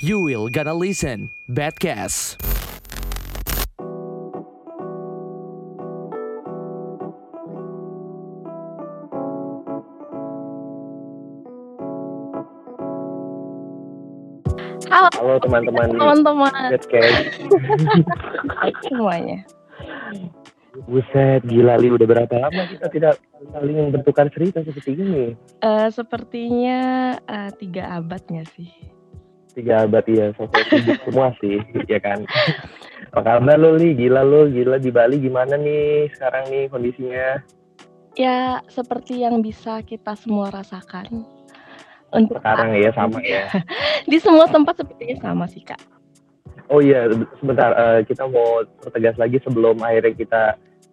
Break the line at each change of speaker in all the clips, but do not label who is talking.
You will gonna listen Badcast.
Halo
Halo teman-teman
teman-teman
Badcast.
semuanya.
Buset, gila Li, udah berapa lama kita tidak saling bertukar cerita seperti ini?
Eh, sepertinya eh, tiga abadnya sih.
Tiga abad ya, sosok semua sih, ya kan? Apa kabar lo Li? Gila lo, gila di Bali gimana nih sekarang nih kondisinya?
Ya seperti yang bisa kita semua rasakan. Untuk
Sekarang ya sama ya.
di semua tempat sepertinya sama sih kak.
Oh iya, sebentar eh, kita mau pertegas lagi sebelum akhirnya kita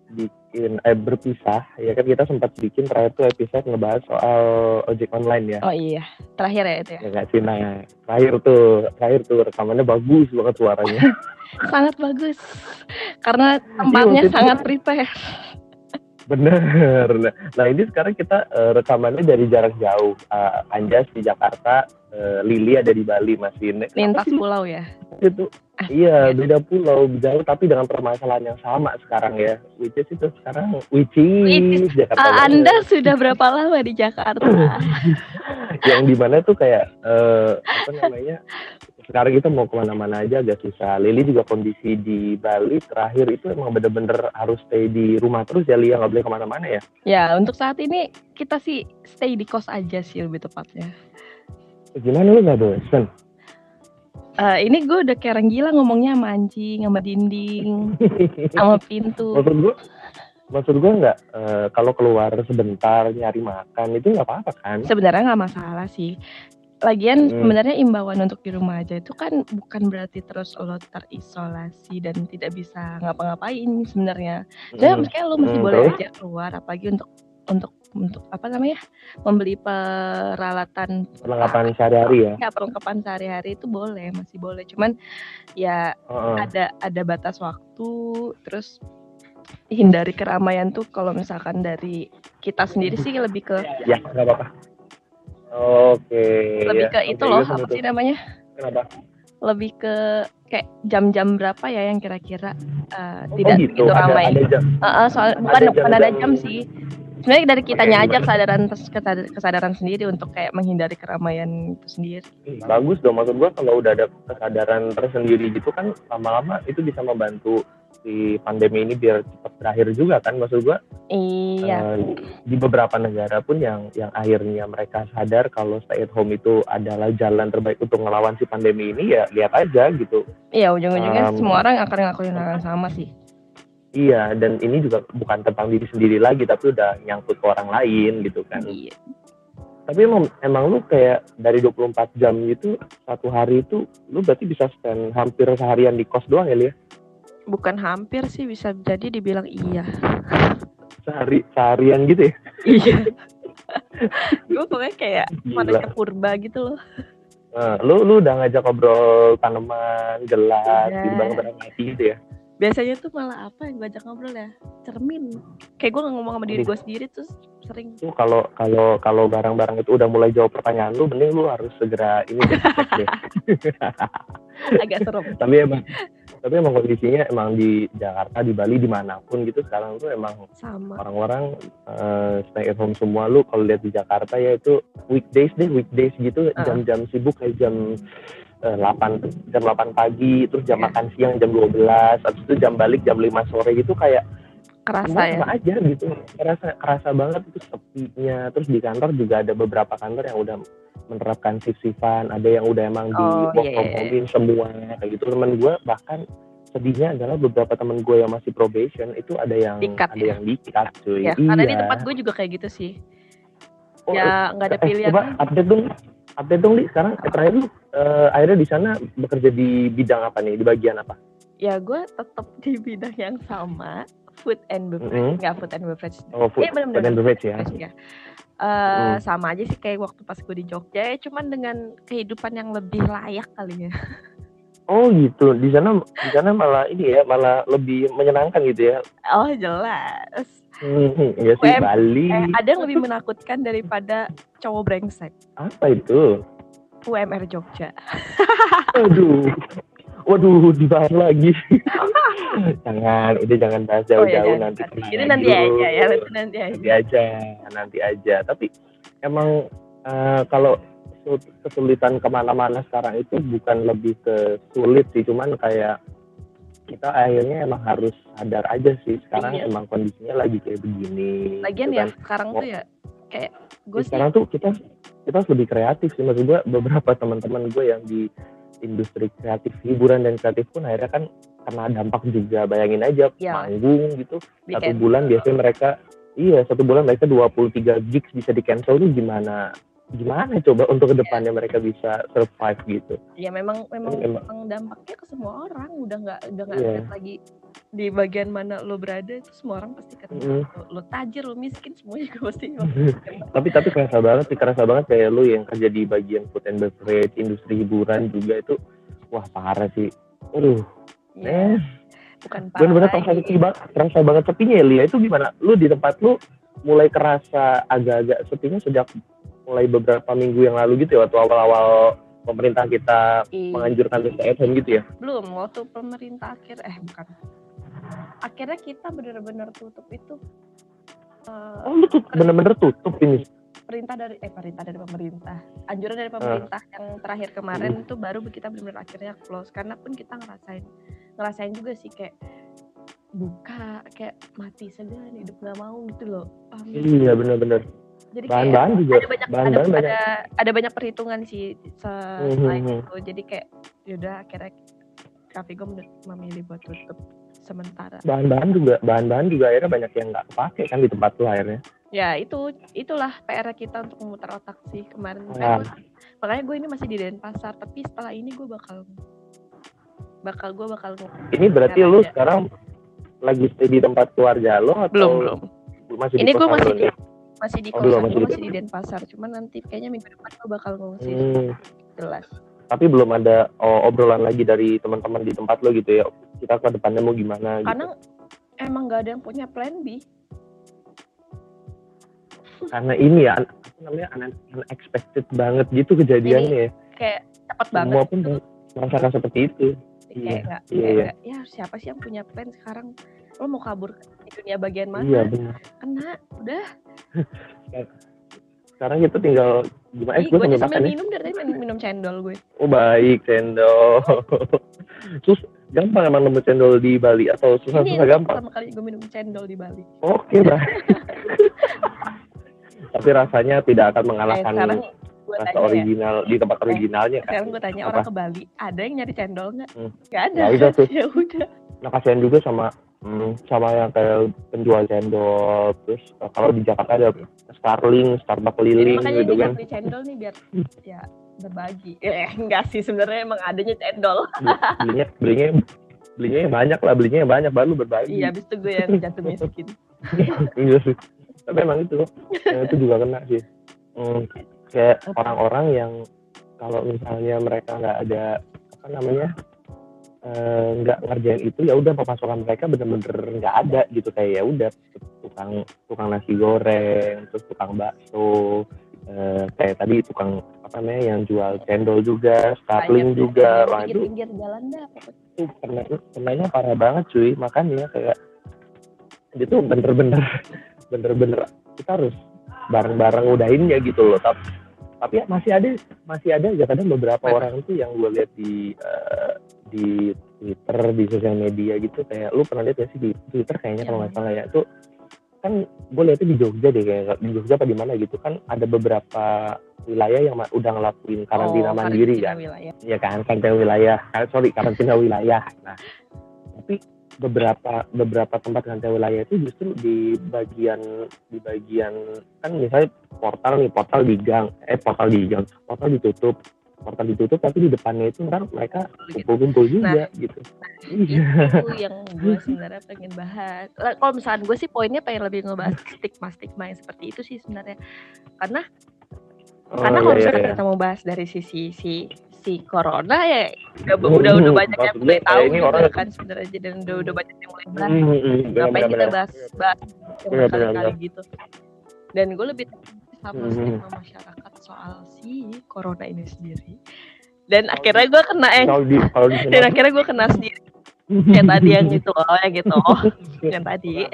bikin eh berpisah ya kan kita sempat bikin terakhir tuh episode ngebahas soal ojek online ya.
Oh iya terakhir ya itu ya.
Ya nggak sih, nah terakhir tuh, terakhir tuh rekamannya bagus banget suaranya.
Sangat bagus karena tempatnya
itu-
sangat prepare.
Bener. Nah, Nah ini sekarang kita eh, rekamannya dari jarak jauh. Eh, Anjas di Jakarta, eh, Lili ada di Bali masih
Lintas pulau ya.
itu.
Ah,
Iya, beda pulau, jauh tapi dengan permasalahan yang sama sekarang ya. Which is itu sekarang, which is, Jakarta. Banget.
anda sudah berapa lama di Jakarta?
yang di mana tuh kayak eh, apa namanya? Sekarang kita mau ke mana-mana aja agak susah. Lili juga kondisi di Bali terakhir itu emang bener-bener harus stay di rumah terus ya Lia nggak boleh ke mana-mana ya.
ya untuk saat ini kita sih stay di kos aja sih lebih tepatnya.
Gimana lu nggak bosen?
Eh, ini gue udah kayak gila ngomongnya sama anjing, sama dinding, sama pintu.
maksud gua maksud gua nggak eh, kalau keluar sebentar nyari makan itu nggak apa-apa kan
Sebenarnya nggak masalah sih. Lagian
Hmm.
sebenarnya imbauan untuk di rumah aja itu kan bukan berarti terus lo terisolasi dan tidak bisa ngapa-ngapain sebenarnya. Jadi
Hmm.
maksudnya lo masih
Hmm,
boleh aja keluar, apalagi untuk untuk untuk apa namanya membeli peralatan
perlengkapan sehari-hari ya
ya perlengkapan sehari-hari itu boleh masih boleh. Cuman ya
Heeh.
ada ada batas waktu terus hindari keramaian tuh kalau misalkan dari kita sendiri sih lebih ke
ya nggak apa-apa oke
lebih
ya.
ke itu loh apa sih namanya?
Kenapa?
Lebih ke kayak jam-jam berapa ya yang kira-kira uh,
Oh,
tidak
gitu.
begitu
ada,
ramai?
ada jam.
Uh, uh, soal bukan
ada
bukan ada jam sih. Sebenarnya dari kitanya
Oke,
aja kesadaran kesadaran kesadaran sendiri untuk kayak menghindari keramaian itu sendiri.
Hmm, bagus dong. Maksud gua kalau udah ada kesadaran tersendiri gitu kan lama-lama itu bisa membantu si pandemi ini biar cepat berakhir juga kan maksud gua
iya
Eh, di beberapa negara pun yang yang akhirnya mereka sadar kalau stay at home itu adalah jalan terbaik untuk ngelawan si pandemi ini ya lihat aja gitu.
iya ujung-ujungnya
um,
semua orang akan ngelakuin hal yang sama sih
Iya dan ini juga bukan tentang diri sendiri lagi tapi udah nyangkut ke orang lain gitu kan.
iya
Tapi emang emang lu kayak dari 24 jam gitu satu hari itu lu berarti bisa spend hampir seharian di kos doang ya Lia?
Bukan hampir sih bisa jadi dibilang iya.
Sehari seharian gitu ya?
iya. Gue pokoknya kayak manusia purba gitu loh.
Nah, lu lu udah ngajak ngobrol tanaman, gelas,
Udah.
gitu bareng bareng mati gitu ya?
biasanya tuh malah apa yang gue ajak ngobrol ya? Cermin. Kayak gue ngomong sama diri gue sendiri terus sering.
Tuh kalau kalau kalau barang-barang itu udah mulai jawab pertanyaan lu, mending lu harus segera ini deh,
agak serem.
Tapi emang tapi emang kondisinya emang di Jakarta, di Bali, di mana pun gitu sekarang tuh emang
sama.
orang-orang eh, stay at home semua. Lu kalau lihat di Jakarta ya itu weekdays deh, weekdays gitu. Jam-jam sibuk kayak jam eh, 8 jam 8 pagi, terus jam
Iya.
makan siang jam 12, habis itu jam balik jam 5 sore gitu kayak
kerasa ya?
sama aja gitu kerasa kerasa banget itu sepinya. Terus di kantor juga ada beberapa kantor yang udah menerapkan shift shiftan ada yang udah emang di
Oh,
work
iya,
from
iya,
home semua kayak gitu. Temen gue bahkan sedihnya adalah beberapa temen gue yang masih probation itu ada yang
Di-cut
ada
ya?
yang dikat cuy.
Ya karena di
Iya.
tempat gue juga kayak gitu sih.
Oh,
ya nggak ada
eh,
pilihan.
coba update dong update dong di. Sekarang eh, terakhir lu eh, akhirnya di sana bekerja di bidang apa nih? Di bagian apa?
Ya gue tetap di bidang yang sama food and beverage
Mm-mm.
nggak food and beverage
oh food,
Iya,
food and beverage ya
ya Eh,
Mm.
sama aja sih kayak waktu pas gue di Jogja ya cuman dengan kehidupan yang lebih layak kali ya
oh gitu di sana di sana malah ini ya malah lebih menyenangkan gitu ya
oh jelas
Hmm, iya sih
UM
Bali.
Eh, ada yang lebih menakutkan daripada cowok brengsek.
Apa itu?
UMR Jogja.
Aduh. Waduh, dibahas lagi. jangan, udah jangan bahas
Oh ya,
jauh-jauh
jangan.
nanti.
Jadi
kena
nanti
dulu.
aja ya, nanti nanti aja.
nanti aja nanti aja tapi emang eh, kalau su- kesulitan ke mana-mana sekarang itu bukan lebih ke sulit sih cuman kayak kita akhirnya emang harus sadar aja sih sekarang
Iya.
emang kondisinya lagi kayak begini
Lagian
gitu
ya
kan.
sekarang tuh ya kayak gue sih
sekarang tuh kita kita harus lebih kreatif sih maksud gue beberapa teman-teman gue yang di industri kreatif hiburan dan kreatif pun akhirnya kan kena dampak juga bayangin aja
Ya.
manggung gitu satu
weekend.
bulan biasanya mereka iya satu bulan mereka 23 gigs bisa di cancel itu gimana gimana coba untuk ke depannya mereka bisa survive gitu?
Ya memang memang,
Emang-
memang dampaknya ke semua orang. Udah nggak udah nggak
Iya.
lihat lagi di bagian mana lo berada itu semua orang pasti kena.
Mm.
lo, lo tajir lo miskin semuanya juga pasti
tapi tapi kerasa banget sih kerasa banget kayak lu yang kerja di bagian food and beverage industri hiburan juga itu wah parah sih. Aduh.
Ya,
eh.
Bukan
bener-bener
parah
terasa
lagi.
sepi banget terasa banget. Sepinya ya Lia itu gimana? Lu di tempat lu mulai kerasa agak-agak sepinya sejak mulai beberapa minggu yang lalu gitu ya waktu awal-awal pemerintah kita
Ih,
menganjurkan PSBM gitu ya?
Belum waktu pemerintah akhir eh bukan. Akhirnya kita benar-benar tutup itu eh,
oh bener-bener tutup ini?
Perintah dari eh perintah dari pemerintah. Anjuran
Ah.
dari pemerintah yang terakhir kemarin
Hmm.
itu baru kita benar-benar akhirnya close. Karena pun kita ngerasain ngerasain juga sih kayak buka kayak mati segan hidup nggak mau gitu loh. Nggak?
iya bener-bener
jadi kayak
bahan-bahan juga
ada banyak ada,
bahan-bahan banyak
ada ada banyak perhitungan sih se- selain
Mhm.
itu jadi kayak yaudah akhirnya Cafe gue memilih buat tutup sementara
bahan-bahan juga bahan-bahan juga akhirnya banyak yang nggak kepake kan di tempat lu akhirnya
ya itu itulah PR kita untuk memutar otak sih kemarin
Ah.
Makanya gua- makanya gue ini masih di Denpasar tapi setelah ini gue bakal bakal gue bakal
ini berarti lu
aja.
sekarang lagi stay di tempat keluarga lo atau
belum belum
masih
ini gue masih di? Masih di
Oh,
kosan
masih di-
masih di Denpasar. Cuman nanti kayaknya minggu depan gue bakal ngungsi
Hmm,
jelas.
Tapi belum ada oh, obrolan lagi dari teman-teman di tempat lo gitu ya. Kita ke depannya mau gimana gitu.
karena emang gak ada yang punya plan B.
Karena ini ya apa namanya un- unexpected banget gitu kejadiannya ya.
kayak cepet banget
semua pun merasakan seperti itu.
Kayak
Iya, iya,
kayak
iya.
nggak, ya siapa sih yang punya plan sekarang? Lo mau kabur di dunia bagian mana
iya benar.
kena udah.
Sekarang kita tinggal gimana? Eh gue sambil makan ya?
minum dari tadi minum, minum cendol gue.
Oh baik cendol. Terus gampang emang nemu cendol di Bali atau
ini
susah-susah
yang
gampang?
pertama kali gue minum cendol di Bali.
Oke bah tapi rasanya tidak akan
eh,
mengalahkan
sekarang gue
rasa
tanya ya.
original di tempat originalnya kan
sekarang gue tanya
Apa?
orang ke Bali ada yang nyari cendol nggak?
Hmm.
ada.
Ada tuh.
ya udah.
Nah kasihan juga sama hmm, sama yang kayak penjual cendol terus eh, kalau di Jakarta ada Starling Starbucks
jadi
keliling
makanya
gitu kan.
beli cendol nih biar ya berbagi. Eh enggak sih sebenarnya emang adanya cendol.
Beli- belinya belinya belinya banyak lah belinya banyak baru berbagi.
Iya abis itu gue yang jatuh miskin.
Iya sih. Tapi emang itu, yang itu juga kena sih. Hmm, kayak orang-orang yang kalau misalnya mereka nggak ada apa namanya eh, nggak ngerjain itu ya udah pemasukan mereka bener-bener nggak ada gitu. Kayak ya udah tukang tukang nasi goreng terus tukang bakso eh, kayak tadi tukang apa namanya yang jual cendol juga starling juga. Wah itu
pinggir-pinggir jalan dah
itu kena kenanya parah banget cuy. Makanya kayak itu bener-bener bener-bener kita harus bareng-bareng udahin ya gitu loh tapi tapi ya masih ada masih ada. Aja kadang beberapa
Apa?
orang tuh yang gue lihat di eh, di Twitter di sosial media gitu kayak lu pernah lihat gak sih di Twitter kayaknya kalau nggak salah ya? Itu kan gue lihatnya di Jogja deh kayak di Jogja apa di mana? Gitu. Kan ada beberapa wilayah yang udah ngelakuin karantina
Oh,
mandiri
karantina
kan?
wilayah.
ya kan karantina wilayah. Ah, sorry karantina wilayah. Nah tapi beberapa beberapa tempat karantina wilayah itu justru di bagian di bagian kan misalnya portal nih portal di gang eh portal di gang portal ditutup portal ditutup tapi di depannya itu kan mereka
Gitu.
kumpul-kumpul juga gitu iya
itu yang gue sebenarnya pengen bahas. Kalau misalkan gue sih poinnya pengen lebih ngebahas stigma-stigma yang seperti itu sih sebenarnya. Karena
Oh,
karena
iya,
kalau
iya,
misalkan
iya.
kita mau bahas dari sisi si si corona ya udah udah, udah banyak yang mulai tahu
kayak ini
juga
orang-
kan sebenarnya. Dan udah, udah banyak yang mulai bahas.
Hmm, hmm, hmm,
Ngapain kita bahas bahas yang berkali-kali gitu. Dan gue lebih sama
Mhm.
stigma masyarakat soal si corona ini sendiri. Dan akhirnya gue kena yang
kalau di kalau di
dan akhirnya gue kena sendiri kayak tadi yang gitu oh yang gitu. Oh yang tadi.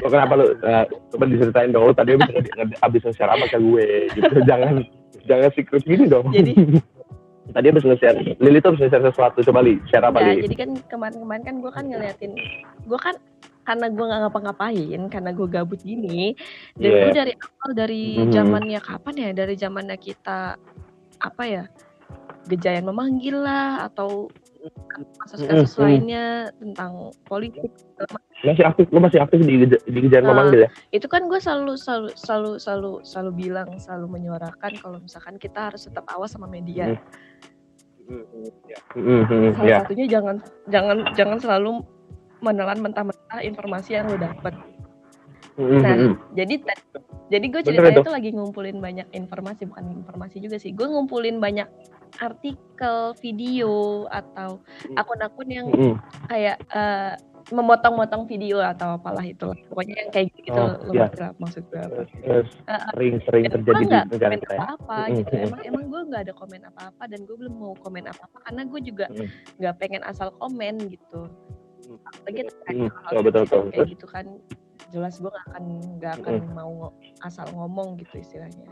Lo kenapa lu uh, coba diceritain dong. Lu tadi abis, abis apa ke gue gitu. Jangan jangan secret gini dong.
Jadi?
Tadi abis nge-share. Lili tuh abis nge-share sesuatu. Coba Li share apa
ya
Li?
jadi kan kemarin-kemarin kan gue kan ngeliatin gue kan karena gue nggak ngapa-ngapain karena gue gabut gini dan
Iya.
gue dari awal dari
Mhm.
zamannya kapan ya? Dari zamannya kita apa ya gejayan memanggil lah atau kasus-kasus
Mhm.
lainnya tentang politik.
Masih aktif lu masih aktif di di kejaran
Nah,
memanggil ya?
itu kan gue selalu selalu selalu selalu selalu bilang selalu menyuarakan kalau misalkan kita harus tetap awas sama media.
Mhm,
salah
ya.
satunya jangan jangan jangan selalu menelan mentah-mentah informasi yang lo dapet.
Mhm,
Nah,
mhm.
jadi jadi gue ceritanya
itu.
tuh lagi ngumpulin banyak informasi bukan informasi juga sih. Gue ngumpulin banyak artikel video atau akun-akun yang
Mhm.
kayak eh, memotong-motong video atau apalah itu pokoknya yang kayak gitu
Oh,
lo
iya.
ngerti lah maksud gue apa
Terus
Eh,
sering-sering
dan
terjadi di negara kita ya?
apa-apa
Mhm,
gitu. Emang emang gue nggak ada komen apa-apa dan gue belum mau komen apa-apa karena gue juga
Mhm.
nggak pengen asal komen gitu. Lagi
Mhm, betul, betul, betul.
kayak gitu kan jelas gue nggak akan nggak akan mau asal ngomong gitu istilahnya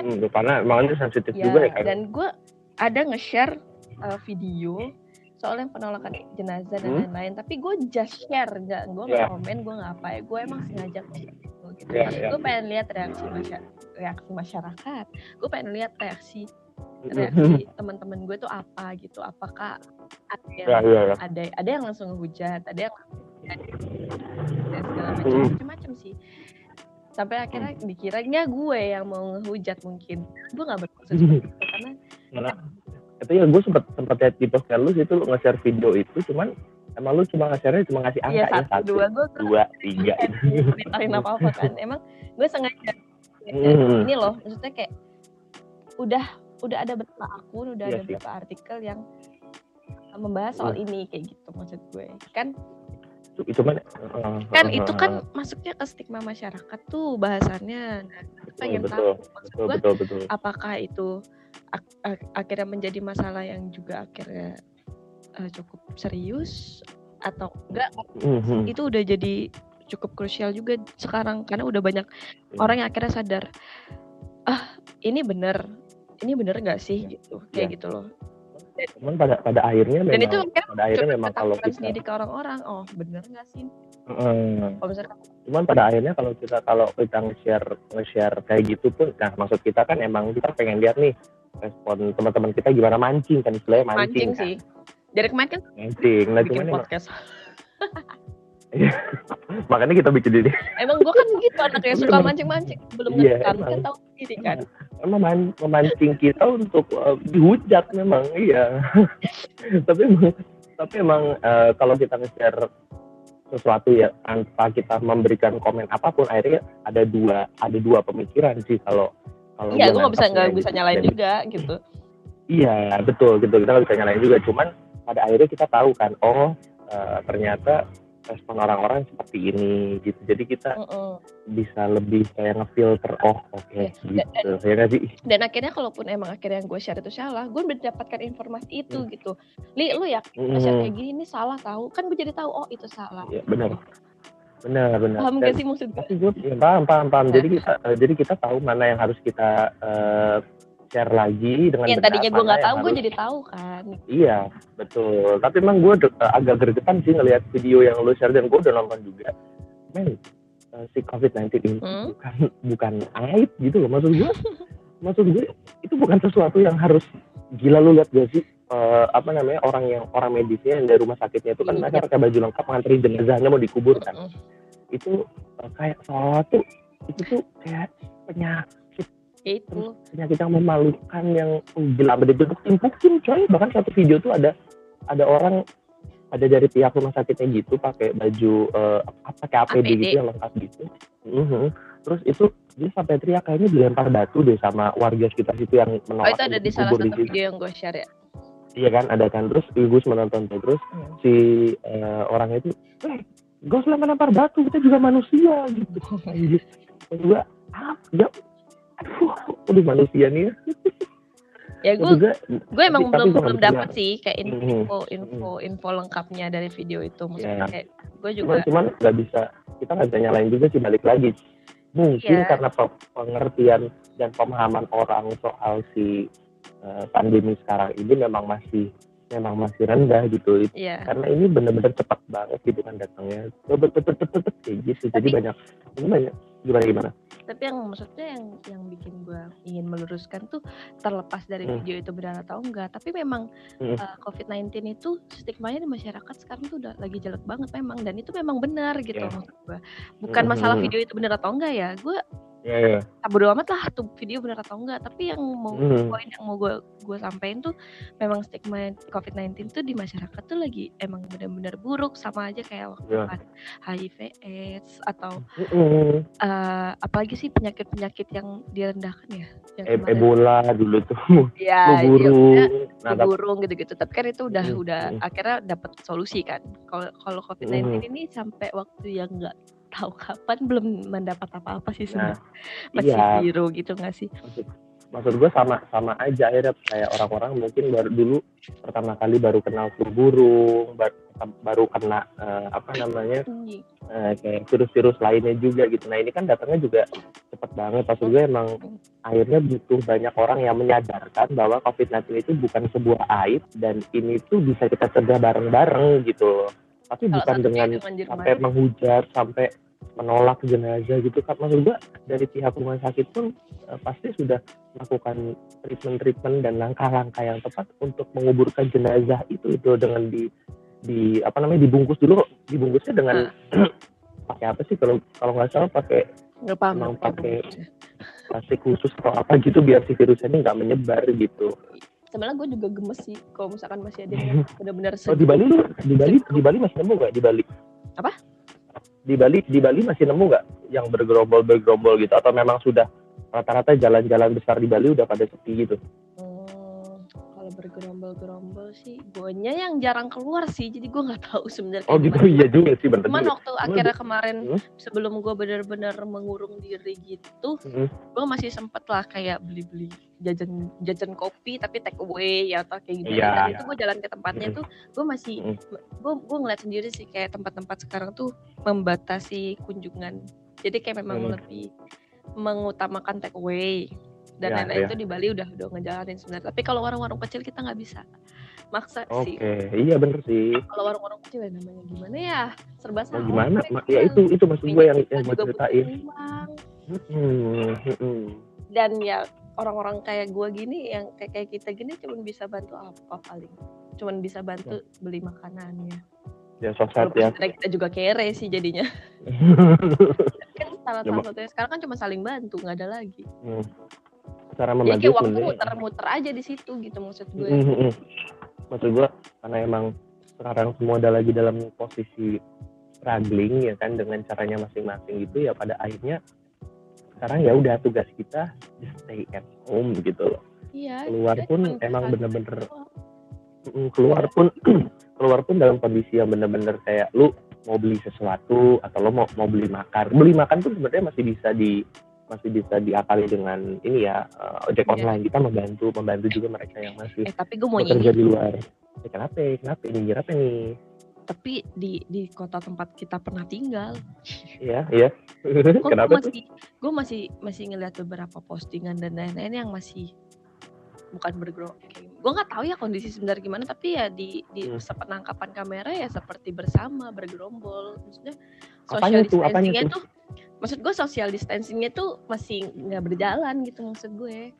kan
Mhm, karena emang ini sensitif
ya
juga ya kan
dan gue ada nge-share uh, video soal yang penolakan jenazah dan
Hmm?
lain-lain tapi gue just share nggak gue nggak komen gue nggak apa ya gue emang sengaja gitu, gitu.
Ya, ya.
gue pengen lihat reaksi masya- reaksi masyarakat gue pengen lihat reaksi
Mhm.
reaksi teman-teman gue tuh apa gitu apakah ada yang
ya ya ya
ada ada yang langsung ngehujat ada yang dan segala macam macam-macam sih sampai akhirnya dikiranya gue yang mau ngehujat mungkin. Gue nggak bermaksud seperti itu karena
karena itu ya gue sempet sempet lihat di post lu situ lu nge-share video itu cuman emang lu cuma nge-share cuma ngasih angka
iya
ya
satu dua gue
dua tiga.
Ceritain apa apa kan. Emang gue sengaja
Hmm.
ini loh maksudnya kayak udah udah ada beberapa akun udah
Iya
ada
sih.
beberapa artikel yang membahas soal ini kayak gitu maksud gue. Kan
itu kan uh,
kan
uh,
itu
uh,
kan
uh,
masuknya ke stigma masyarakat tuh bahasannya nah,
betul
pengen
betul
tahu maksud
betul betul betul.
apakah itu ak- ak- akhirnya menjadi masalah yang juga akhirnya eh, cukup serius atau enggak?
Mhm.
itu udah jadi cukup krusial juga sekarang karena udah banyak
Iya.
orang yang akhirnya sadar ah ini bener ini bener nggak sih? Gitu kayak
Iya.
gitu loh
cuman pada pada akhirnya
dan
memang
itu akhirnya
pada akhirnya memang kalau kita
sendiri ke orang-orang. Oh bener nggak sih? Kalau misalkan
cuman pada akhirnya kalau kita kalau kita nge-share nge-share kayak gitu pun nah maksud kita kan emang kita pengen lihat nih respon teman-teman kita gimana mancing kan istilahnya mancing,
mancing
kan.
sih. Dari kemarin kan
mancing. Nah
bikin
cuman
podcast.
Makanya kita bikin ini.
Emang gue kan gitu anaknya suka mancing-mancing. Belum
Iya,
ngerekam
emang.
kan tahu sendiri kan
memancing kita untuk uh, dihujat memang iya. Tapi emang tapi emang uh, kalau kita nge-share sesuatu ya tanpa kita memberikan komen apa pun akhirnya ada dua ada dua pemikiran sih kalau kalau
iya gue nggak bisa nggak bisa
gitu.
nyalain juga gitu.
Iya betul gitu. Kita nggak bisa nyalain juga. Cuman pada akhirnya kita tahu kan oh uh, ternyata respon orang-orang seperti ini gitu jadi kita
Mm-mm.
bisa lebih kayak ngefilter oh oke
Iya.
gitu ya nggak sih
dan akhirnya kalaupun emang akhirnya yang gue share itu salah gue mendapatkan informasi itu
Hmm.
gitu li lu ya share
Mm.
kayak gini ini salah tahu kan gue jadi tahu oh itu salah
Iya benar, benar benar.
paham
Dan-
gak sih maksud gue
Tapi gue ya, paham paham paham.
Nah.
Jadi kita eh, jadi kita tahu mana yang harus kita eh, share lagi dengan
yang tadinya gue nggak tahu gue jadi tahu kan
Iya betul. Tapi emang gue eh, agak gregetan sih ngelihat video yang lu share dan gue udah nonton juga. Men, eh, si COVID-19 ini
Hmm?
bukan bukan aib gitu loh maksud gue. maksud gue itu bukan sesuatu yang harus gila lu lihat gak sih eh, apa namanya orang yang orang medisnya yang dari rumah sakitnya itu kan
Iya.
mereka pakai baju lengkap ngantri jenazahnya mau dikuburkan
Mm-mm.
itu uh, kayak seolah tuh itu tuh kayak penyakit
Ya itu
penyakit yang memalukan yang oh, gila sampai dibentuk-timpukin coy bahkan satu video tuh ada ada orang ada dari pihak rumah sakitnya gitu pakai baju uh, apa kayak APD,
APD.
gitu yang lengkap gitu Mhm. terus itu dia sampai teriak kayaknya dilempar batu deh sama warga sekitar situ yang
oh
menolak
itu ada di salah satu
situ.
video yang gue share ya
Iya kan ada kan terus gue menonton tuh terus
Hmm.
si eh, orangnya itu "Eh, gak usah lempar batu kita juga manusia gitu juga ah ya aduh udah manusia nih ya.
Ya gue
juga
gue emang
tapi-
belum belum
bisa.
sih kayak
Mhm.
info info info lengkapnya dari video itu. Maksudnya kayak gue juga
cuman nggak bisa kita nggak bisa nyalain juga sih balik lagi. Mungkin
Iya.
karena pe- pengertian dan pemahaman orang soal si eh, pandemi sekarang ini memang masih memang masih rendah gitu.
Ya
karena ini benar-benar cepat banget gitu kan datangnya. Cepet cepet cepet cepet kayak gitu. Jadi banyak ini banyak gimana gimana
tapi yang maksudnya yang yang bikin gue ingin meluruskan tuh terlepas dari
Hmm.
video itu benar atau enggak tapi memang
Hmm.
uh, COVID-19 itu stigmanya di masyarakat sekarang tuh udah lagi jelek banget memang dan itu memang benar gitu
Iya.
maksud gue bukan
Hmm,
masalah
hmm.
video itu benar atau enggak ya gue
ya ya
bodo amat lah tuh video benar atau enggak tapi yang mau
Hmm.
poin yang mau gue gue sampein tuh memang stigma COVID-19 tuh di masyarakat tuh lagi emang benar-benar buruk sama aja kayak waktu
Iya.
kan HIV AIDS atau
Mm-mm.
uh, apalagi sih penyakit-penyakit yang direndahkan ya yang
E-
kemarin.
Ebola dulu tuh
ya, iya,
burung nah tapi
burung gitu-gitu tapi kan itu udah
Mm,
udah
mm.
akhirnya dapat solusi kan kalau kalau COVID-19
Mm.
ini sampai waktu yang nggak tahu kapan belum mendapat apa-apa sih
Nah,
sebenarnya. Masih
iya.
biru gitu nggak sih?
Maksud maksud gue sama sama aja akhirnya kayak orang-orang mungkin baru dulu pertama kali baru kenal flu burung baru, baru kena eh, apa namanya eh, kayak virus-virus lainnya juga gitu. Nah ini kan datangnya juga cepet banget. Maksud gue emang akhirnya butuh banyak orang yang menyadarkan bahwa COVID-19 itu bukan sebuah aib dan ini tuh bisa kita cegah bareng-bareng gitu loh tapi
Salah
bukan dengan sampai menghujat sampai menolak jenazah gitu kan maksud gua dari pihak rumah sakit pun eh, pasti sudah melakukan treatment-treatment dan langkah-langkah yang tepat untuk menguburkan jenazah itu itu dengan di di apa namanya dibungkus dulu. Dibungkusnya dengan pakai apa sih? Kalau kalau nggak salah pakai
nggak paham
emang pakai plastik khusus atau apa gitu biar si virusnya ini nggak menyebar gitu.
Sebenarnya gue juga gemes sih kalau misalkan masih ada yang benar-benar
Oh di Bali lu di Bali di Bali masih nemu nggak di Bali?
Apa?
Di Bali di Bali masih nemu nggak yang bergerombol bergerombol gitu atau memang sudah rata-rata jalan-jalan besar di Bali udah pada sepi gitu?
Hmm, bergerombol-gerombol sih guanya yang jarang keluar sih jadi gue nggak tahu sebenarnya
Oh gitu
gimana.
iya juga sih bener
cuman waktu akhirnya kemarin
Hmm?
sebelum gue benar-benar mengurung diri gitu
Hmm.
gue masih sempet lah kayak beli-beli jajan jajan kopi tapi take away ya atau kayak gitu
Iya,
dan
iya.
itu gue jalan ke tempatnya
Mm.
tuh gue masih gue gue ngeliat sendiri sih kayak tempat-tempat sekarang tuh membatasi kunjungan jadi kayak memang
Mm.
lebih mengutamakan take away dan lain-lain
iya.
itu di Bali udah udah ngejalanin sebenarnya tapi kalau warung-warung kecil kita nggak bisa maksa
Oke,
sih
iya bener sih.
kalau warung-warung kecil ya namanya gimana ya serba
Mau
salah
gimana?
mereka
Ma- Ya itu itu maksud gue yang yang mau ceritain. Hmm, hmm, hmm.
dan ya orang-orang kayak gue gini yang kayak kayak kita gini cuma bisa bantu apa paling cuman bisa bantu beli makanannya
Ya
Walaupun
ya.
kita juga kere sih jadinya kan salah
Ya,
satunya sekarang kan cuma saling bantu nggak ada lagi
Hmm. Cara
jadi
membantu
kayak waktu muter-muter aja di situ gitu maksud gue
Mm, mm, mm. Maksud gue karena emang sekarang semua ada lagi dalam posisi struggling ya kan dengan caranya masing-masing gitu ya pada akhirnya sekarang ya udah tugas kita just stay at home gitu loh.
iya
Keluar pun emang bener-bener keluar pun keluar pun dalam kondisi yang bener-bener kayak lu mau beli sesuatu atau lo mau mau beli makan. Beli makan pun sebenarnya masih bisa di masih bisa diakali dengan ini ya eh, ojek
Iya.
online kita membantu membantu juga mereka yang masih
eh tapi gue mau
bekerja di luar. Ya, kenapa? Kenapa? Nyindir apa nih?
tapi di di kota tempat kita pernah tinggal
Iya, iya. kenapa tuh?
masih gue masih masih ngeliat beberapa postingan dan lain-lain yang masih bukan bergerak gue nggak tahu ya kondisi sebenarnya gimana tapi ya di di
Hmm.
sepenangkapan kamera ya seperti bersama bergerombol maksudnya
Apanya
social
tuh? Apanya
distancingnya
tuh?
Maksud gue social distancingnya tuh masih nggak berjalan gitu maksud gue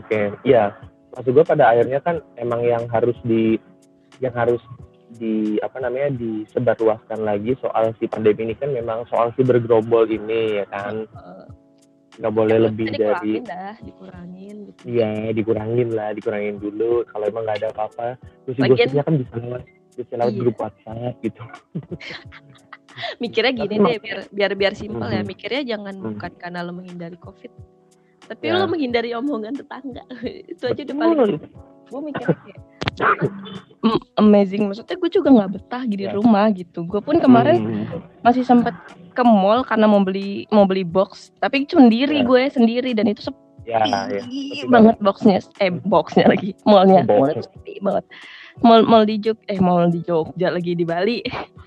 Oke, iya. Maksud gue pada akhirnya kan emang yang harus di yang harus di apa namanya disebarluaskan lagi soal si pandemi ini kan memang soal si bergerombol ini ya kan nggak boleh
ya,
lebih dari
dikurangin dah dikurangin gitu
Iya, dikurangin lah, dikurangin dulu. Kalau emang nggak ada apa-apa, terus gosipnya kan bisa lewat, bisa lewat
Iya.
grup WhatsApp gitu.
mikirnya gini
Tapi
deh biar biar biar simpel ya.
Mhm.
mikirnya jangan
Mhm.
bukan karena lo menghindari covid tapi
Ya.
lo menghindari omongan tetangga. Itu aja udah paling
Hmm,
gue mikirnya kayak amazing. Maksudnya gue juga nggak betah di
Ya.
rumah gitu. Gue pun kemarin
Hmm.
masih sempet ke mall karena mau beli mau beli box. Tapi sendiri
Ya.
gue sendiri. Dan itu sepi
Ya, ya.
banget boxnya. Eh boxnya lagi. Mallnya. Mallnya sepi banget mall mall di Jog eh mall di Jogja lagi di Bali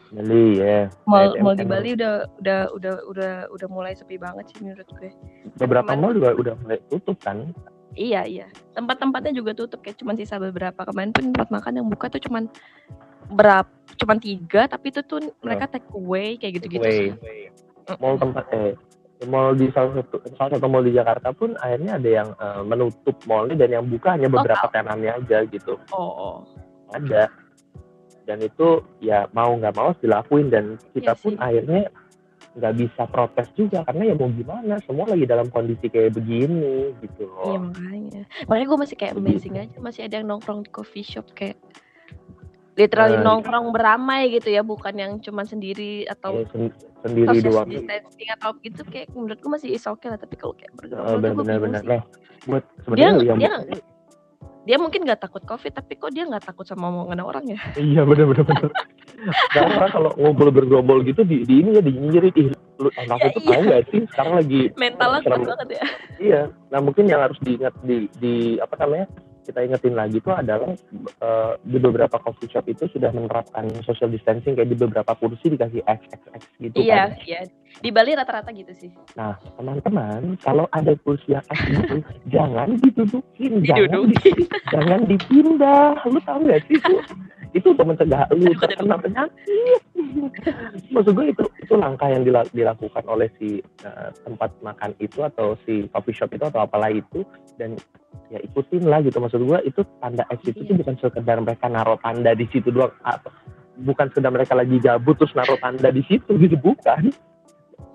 Beli ya.
mall
Kayak
mall di. Bali udah udah udah udah udah mulai sepi banget sih menurut gue
Beberapa mall juga udah mulai tutup kan.
iya iya tempat-tempatnya juga tutup kayak cuman sisa beberapa kemarin pun tempat makan yang buka tuh cuman berapa cuman tiga tapi itu tuh mereka take away kayak gitu-gitu sih.
Mall tempat eh mall di salah satu salah satu mall di Jakarta pun akhirnya ada yang eh, menutup mallnya dan yang buka hanya beberapa tenannya aja gitu.
oh, oh.
Ada. Dan itu ya mau nggak mau dilakuin dan kita
Iya
pun
sih.
akhirnya nggak bisa protes juga karena ya mau gimana semua lagi dalam kondisi kayak begini gitu
Iya
loh.
makanya. Makanya gue masih kayak amazing aja masih ada yang nongkrong di coffee shop kayak literally
Nah,
nongkrong beramai gitu ya bukan yang cuman sendiri
Ya,
atau
sen- sendiri doang.
distancing atau gitu kayak menurut gue masih is okay lah tapi kalau kayak
Oh,
bergerombol gue
benar-benar. Nah, buat
Dia
sebenarnya yang
dia dia mungkin nggak takut covid tapi kok dia nggak takut sama omongan orang ya?
Iya benar-benar benar. Sekarang orang kalau ngumpul bergerombol gitu di, di ini ya dinyirit ih lu anak
Ya,
itu
iya.
tahu nggak sih sekarang lagi
Mentalnya kuat
serem.
banget ya.
iya. Nah mungkin yang harus diingat di di apa namanya kita ingetin lagi itu adalah eh, di beberapa coffee shop itu sudah menerapkan social distancing kayak di beberapa kursi dikasih X X X gitu
Iya
kan.
iya. Di Bali rata-rata gitu sih.
Nah teman-teman kalau ada kursi yang X gitu jangan didudukin, jangan
Didudukin.
jangan dipindah. Lu tahu nggak sih itu? Itu untuk mencegah lu terkena penyakit. Maksud gue itu itu langkah yang dila- dilakukan oleh si eh, tempat makan itu atau si coffee shop itu atau apalah itu dan ya ikutin lah gitu maksud gue itu tanda X itu tuh
Iya.
bukan sekedar mereka naruh tanda di situ doang atau bukan sekedar mereka lagi gabut terus naruh tanda di situ gitu bukan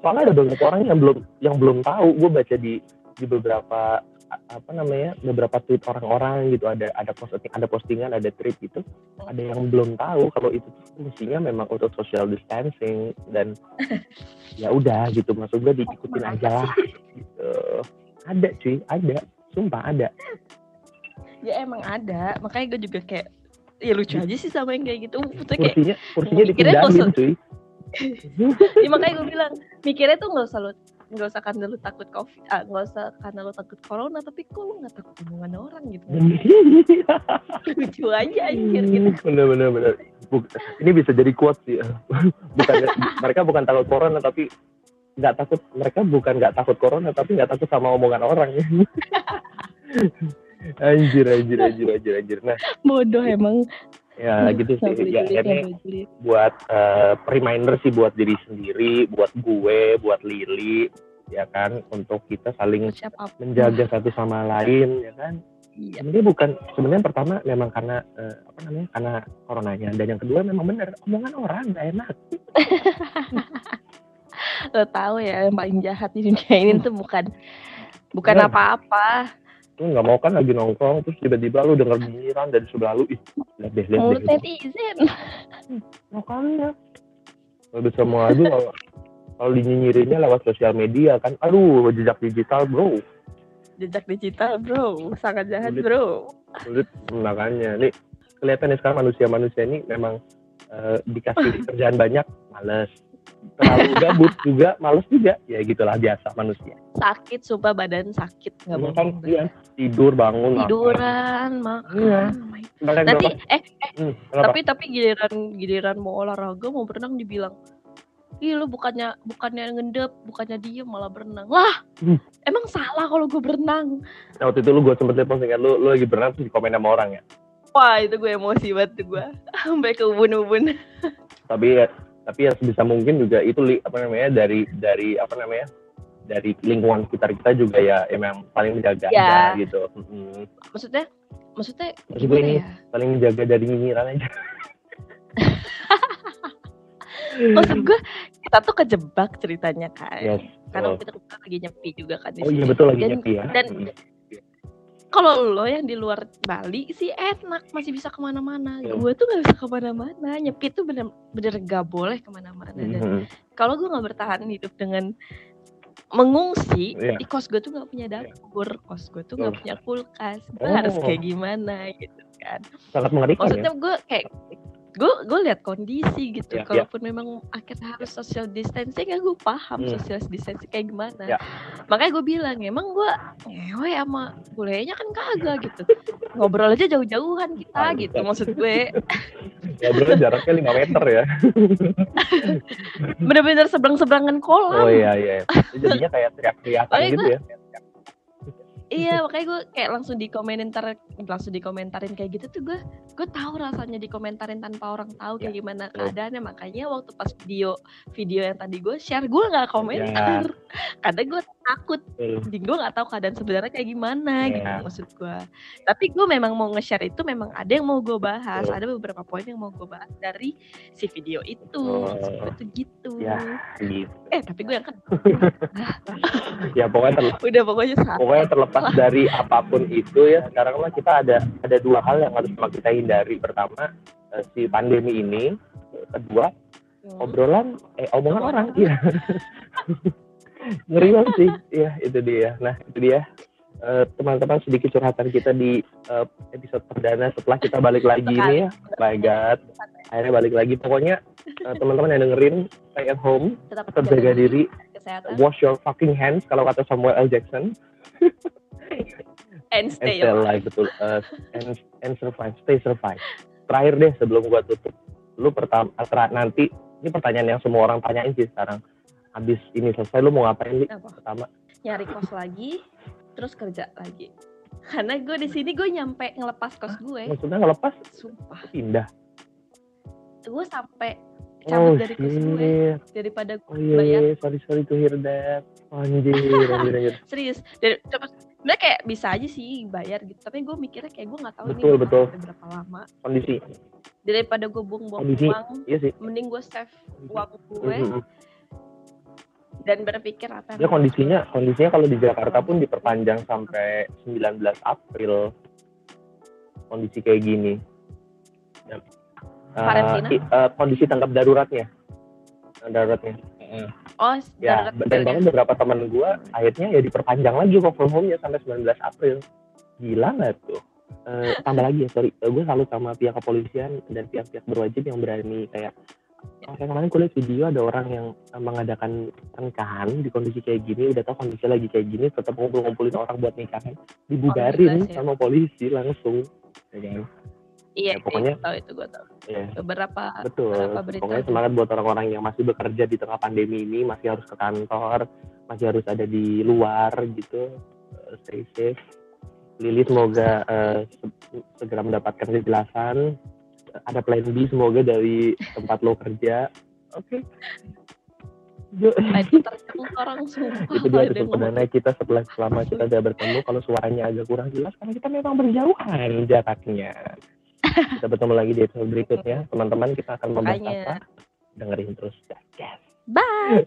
soalnya ada beberapa orang yang belum yang belum tahu. Gue baca di di beberapa apa namanya beberapa tweet orang-orang gitu. Ada ada posting ada postingan ada tweet gitu. Ada yang belum tahu kalau itu tuh fungsinya memang untuk social distancing dan ya udah gitu. Maksud gue diikutin aja lah gitu. Ada cuy ada. Sumpah ada.
Ya emang ada. Makanya gue juga kayak ya lucu aja sih sama yang kayak gitu. Maksudnya kayak
kursinya kursinya dipindahin cuy
ya makanya gue bilang mikirnya tuh nggak usah lu nggak usah karena lu takut covid ah nggak usah karena lu takut corona tapi kok lu nggak takut omongan orang gitu? Lucu aja anjir gitu.
Bener bener bener. Buk- ini bisa jadi quote sih. Bukan mereka bukan takut corona tapi nggak takut mereka bukan nggak takut corona tapi nggak takut sama omongan orang. Anjir anjir anjir anjir anjir. Nah
bodoh emang
ya gitu
Nggak
sih ya
julid.
buat eh, reminder sih buat diri sendiri buat gue buat Lili ya kan untuk kita saling menjaga satu sama lain ya kan?
Iya.
Sebenarnya bukan sebenarnya pertama memang karena eh, apa namanya karena coronanya dan yang kedua memang benar omongan orang nggak enak.
Lo tahu ya yang paling jahat di dunia ini tuh bukan bukan apa-apa
lu nggak mau kan lagi nongkrong terus tiba-tiba lu denger nyinyiran dari sebelah lu ih lihat deh lihat
mulut
deh.
netizen.
Makanya. Kalau bisa mau aja kalau kalau dinyinyirinnya lewat sosial media kan. Aduh jejak digital bro.
Jejak digital bro. Sangat jahat
Sulit.
bro.
Sulit makanya. Nih kelihatan nih sekarang manusia-manusia ini memang eh, dikasih kerjaan banyak males terlalu gabut juga males juga ya gitulah biasa manusia
sakit sumpah badan sakit nggak bohong
kan iya, tidur bangun
tiduran makan
Iya.
nanti
berapa-
eh
hmm, kenapa?
tapi tapi giliran giliran mau olahraga mau berenang dibilang Ih lu bukannya bukannya ngendep, bukannya diem malah berenang. Lah,
Hmm.
emang salah kalau gue berenang.
Nah, waktu itu lu gue sempet liat postingan lu, lu lagi berenang terus di komen sama orang ya.
Wah itu gue emosi banget tuh gue. Sampai ke ubun-ubun.
Tapi ya, tapi ya sebisa mungkin juga itu apa namanya dari dari apa namanya dari lingkungan sekitar kita juga ya emang paling menjaga
Ya.
aja gitu. Mm-mm.
Maksudnya, maksudnya
Maksud gue
gimana
ini
ya?
paling menjaga dari nyinyiran aja.
Maksud gue kita tuh kejebak ceritanya kan.
Yes.
Karena
Oh.
kita lagi nyepi juga kan di
Oh iya betul lagi
Dan-
nyepi ya.
dan-
Mm.
Kalau lo yang di luar Bali sih enak masih bisa ke mana-mana.
Iya.
Gue tuh gak bisa ke mana-mana. Nyepi tuh bener-bener gak boleh ke mana-mana. Dan
Mhm.
kalau gue nggak bertahan hidup dengan mengungsi
Iya.
di kos gue tuh nggak punya dapur kos gue tuh nggak
Oh.
punya kulkas gue
Oh.
harus kayak gimana gitu kan
sangat mengerikan ya.
maksudnya gue kayak gue gue lihat kondisi gitu
Iya, iya.
kalaupun memang akhirnya harus social distancing ya gue paham
Hmm.
social distancing kayak gimana
Iya.
makanya gue bilang emang gue ngewe sama bulenya kan kagak gitu ngobrol aja jauh-jauhan kita
Mantap.
gitu maksud gue
Ngobrolnya jaraknya 5 meter ya.
bener-bener seberang-seberangan kolam
Oh iya iya. Jadinya kayak teriak-teriakan gitu ya.
Iya makanya gue kayak langsung dikomentarin langsung dikomentarin kayak gitu tuh gue gue tahu rasanya dikomentarin tanpa orang tahu kayak gimana
betul.
keadaannya makanya waktu pas video video yang tadi gue share gue nggak komentar karena gue takut
Betul.
di gue nggak tahu keadaan sebenarnya kayak gimana
Iya.
gitu maksud gue tapi gue memang mau nge-share itu memang ada yang mau gue bahas
Betul.
ada beberapa poin yang mau gue bahas dari si video itu
Oh.
maksud gue tuh gitu
Ya, gitu.
Eh tapi gue yang kan
Ya pokoknya terlepas,
udah pokoknya salah.
Pokoknya terlepas dari apa pun itu ya. Sekarang mah kita ada ada dua hal yang harus kita hindari. Pertama eh, si pandemi ini, kedua obrolan eh omongan orang. Iya. Ngeri banget sih. Iya itu dia. Nah itu dia Eh, teman-teman sedikit curhatan kita di eh, episode perdana setelah kita balik lagi ini ya. My god. Akhirnya balik lagi. Pokoknya eh, teman-teman yang dengerin stay at home
tetap,
tetap jaga diri.
kesehatan.
Wash your fucking hands kalau kata Samuel L. Jackson.
And
and
stay
stay
alive.
alive betul. Eh, and, and survive stay survive. Terakhir deh sebelum gua tutup. Lu pertama nanti ini pertanyaan yang semua orang tanyain sih sekarang. Habis ini selesai lu mau ngapain nih
Apa?
pertama.
Nyari kos lagi terus kerja lagi. Karena gue di sini gue nyampe ngelepas kos gue.
Maksudnya ngelepas?
Sumpah.
Pindah?
Gue sampai
oh
cabut dari kos gue daripada
oh iya
bayar.
iya, sorry sorry to hear that. Anjir anjir anjir
serius. Dari coba sebenarnya kayak bisa aja sih bayar gitu. Tapi gue mikirnya kayak gue nggak tahu
Betul,
ini
betul.
berapa lama.
Kondisi.
Daripada gue buang-buang uang
iya sih.
mending gue save uang gue.
Mhm.
Dan berpikir apa
ya kondisinya kondisinya kalau di Jakarta pun diperpanjang sampai 19 April. Kondisi kayak gini. Ya. Eh,
Karantina?
i- eh, kondisi tanggap daruratnya. Daruratnya.
Oh
ya
darurat
dan
ya.
bahkan beberapa teman gua akhirnya ya diperpanjang lagi kok from home nya sampai 19 April. Gila nggak tuh? Eh, tambah lagi ya sorry. Gue salut sama pihak kepolisian dan pihak-pihak berwajib yang berani kayak kayak kemarin gue video ada orang yang mengadakan pernikahan di kondisi kayak gini, udah tau kondisi lagi kayak gini, tetap ngumpul-ngumpulin orang buat nikahan, dibubarin
Oh, ya.
sama polisi langsung. Ya kan?
iya
ya, pokoknya-
itu tahu itu gue tahu
Ya,
beberapa
betul.
beberapa berita
Pokoknya semangat buat orang-orang yang masih bekerja di tengah pandemi ini, masih harus ke kantor, masih harus ada di luar gitu. Eh, Stay safe. Lili semoga se- segera mendapatkan kejelasan. Ada plan B semoga dari tempat lo kerja. Oke.
Terjang orang sumpah
itu dia perdana kita setelah selama kita udah bertemu kalau suaranya agak kurang jelas karena kita memang berjauhan jaraknya kita bertemu lagi di episode berikutnya teman-teman kita akan membahas
Makanya.
apa dengerin terus yes.
bye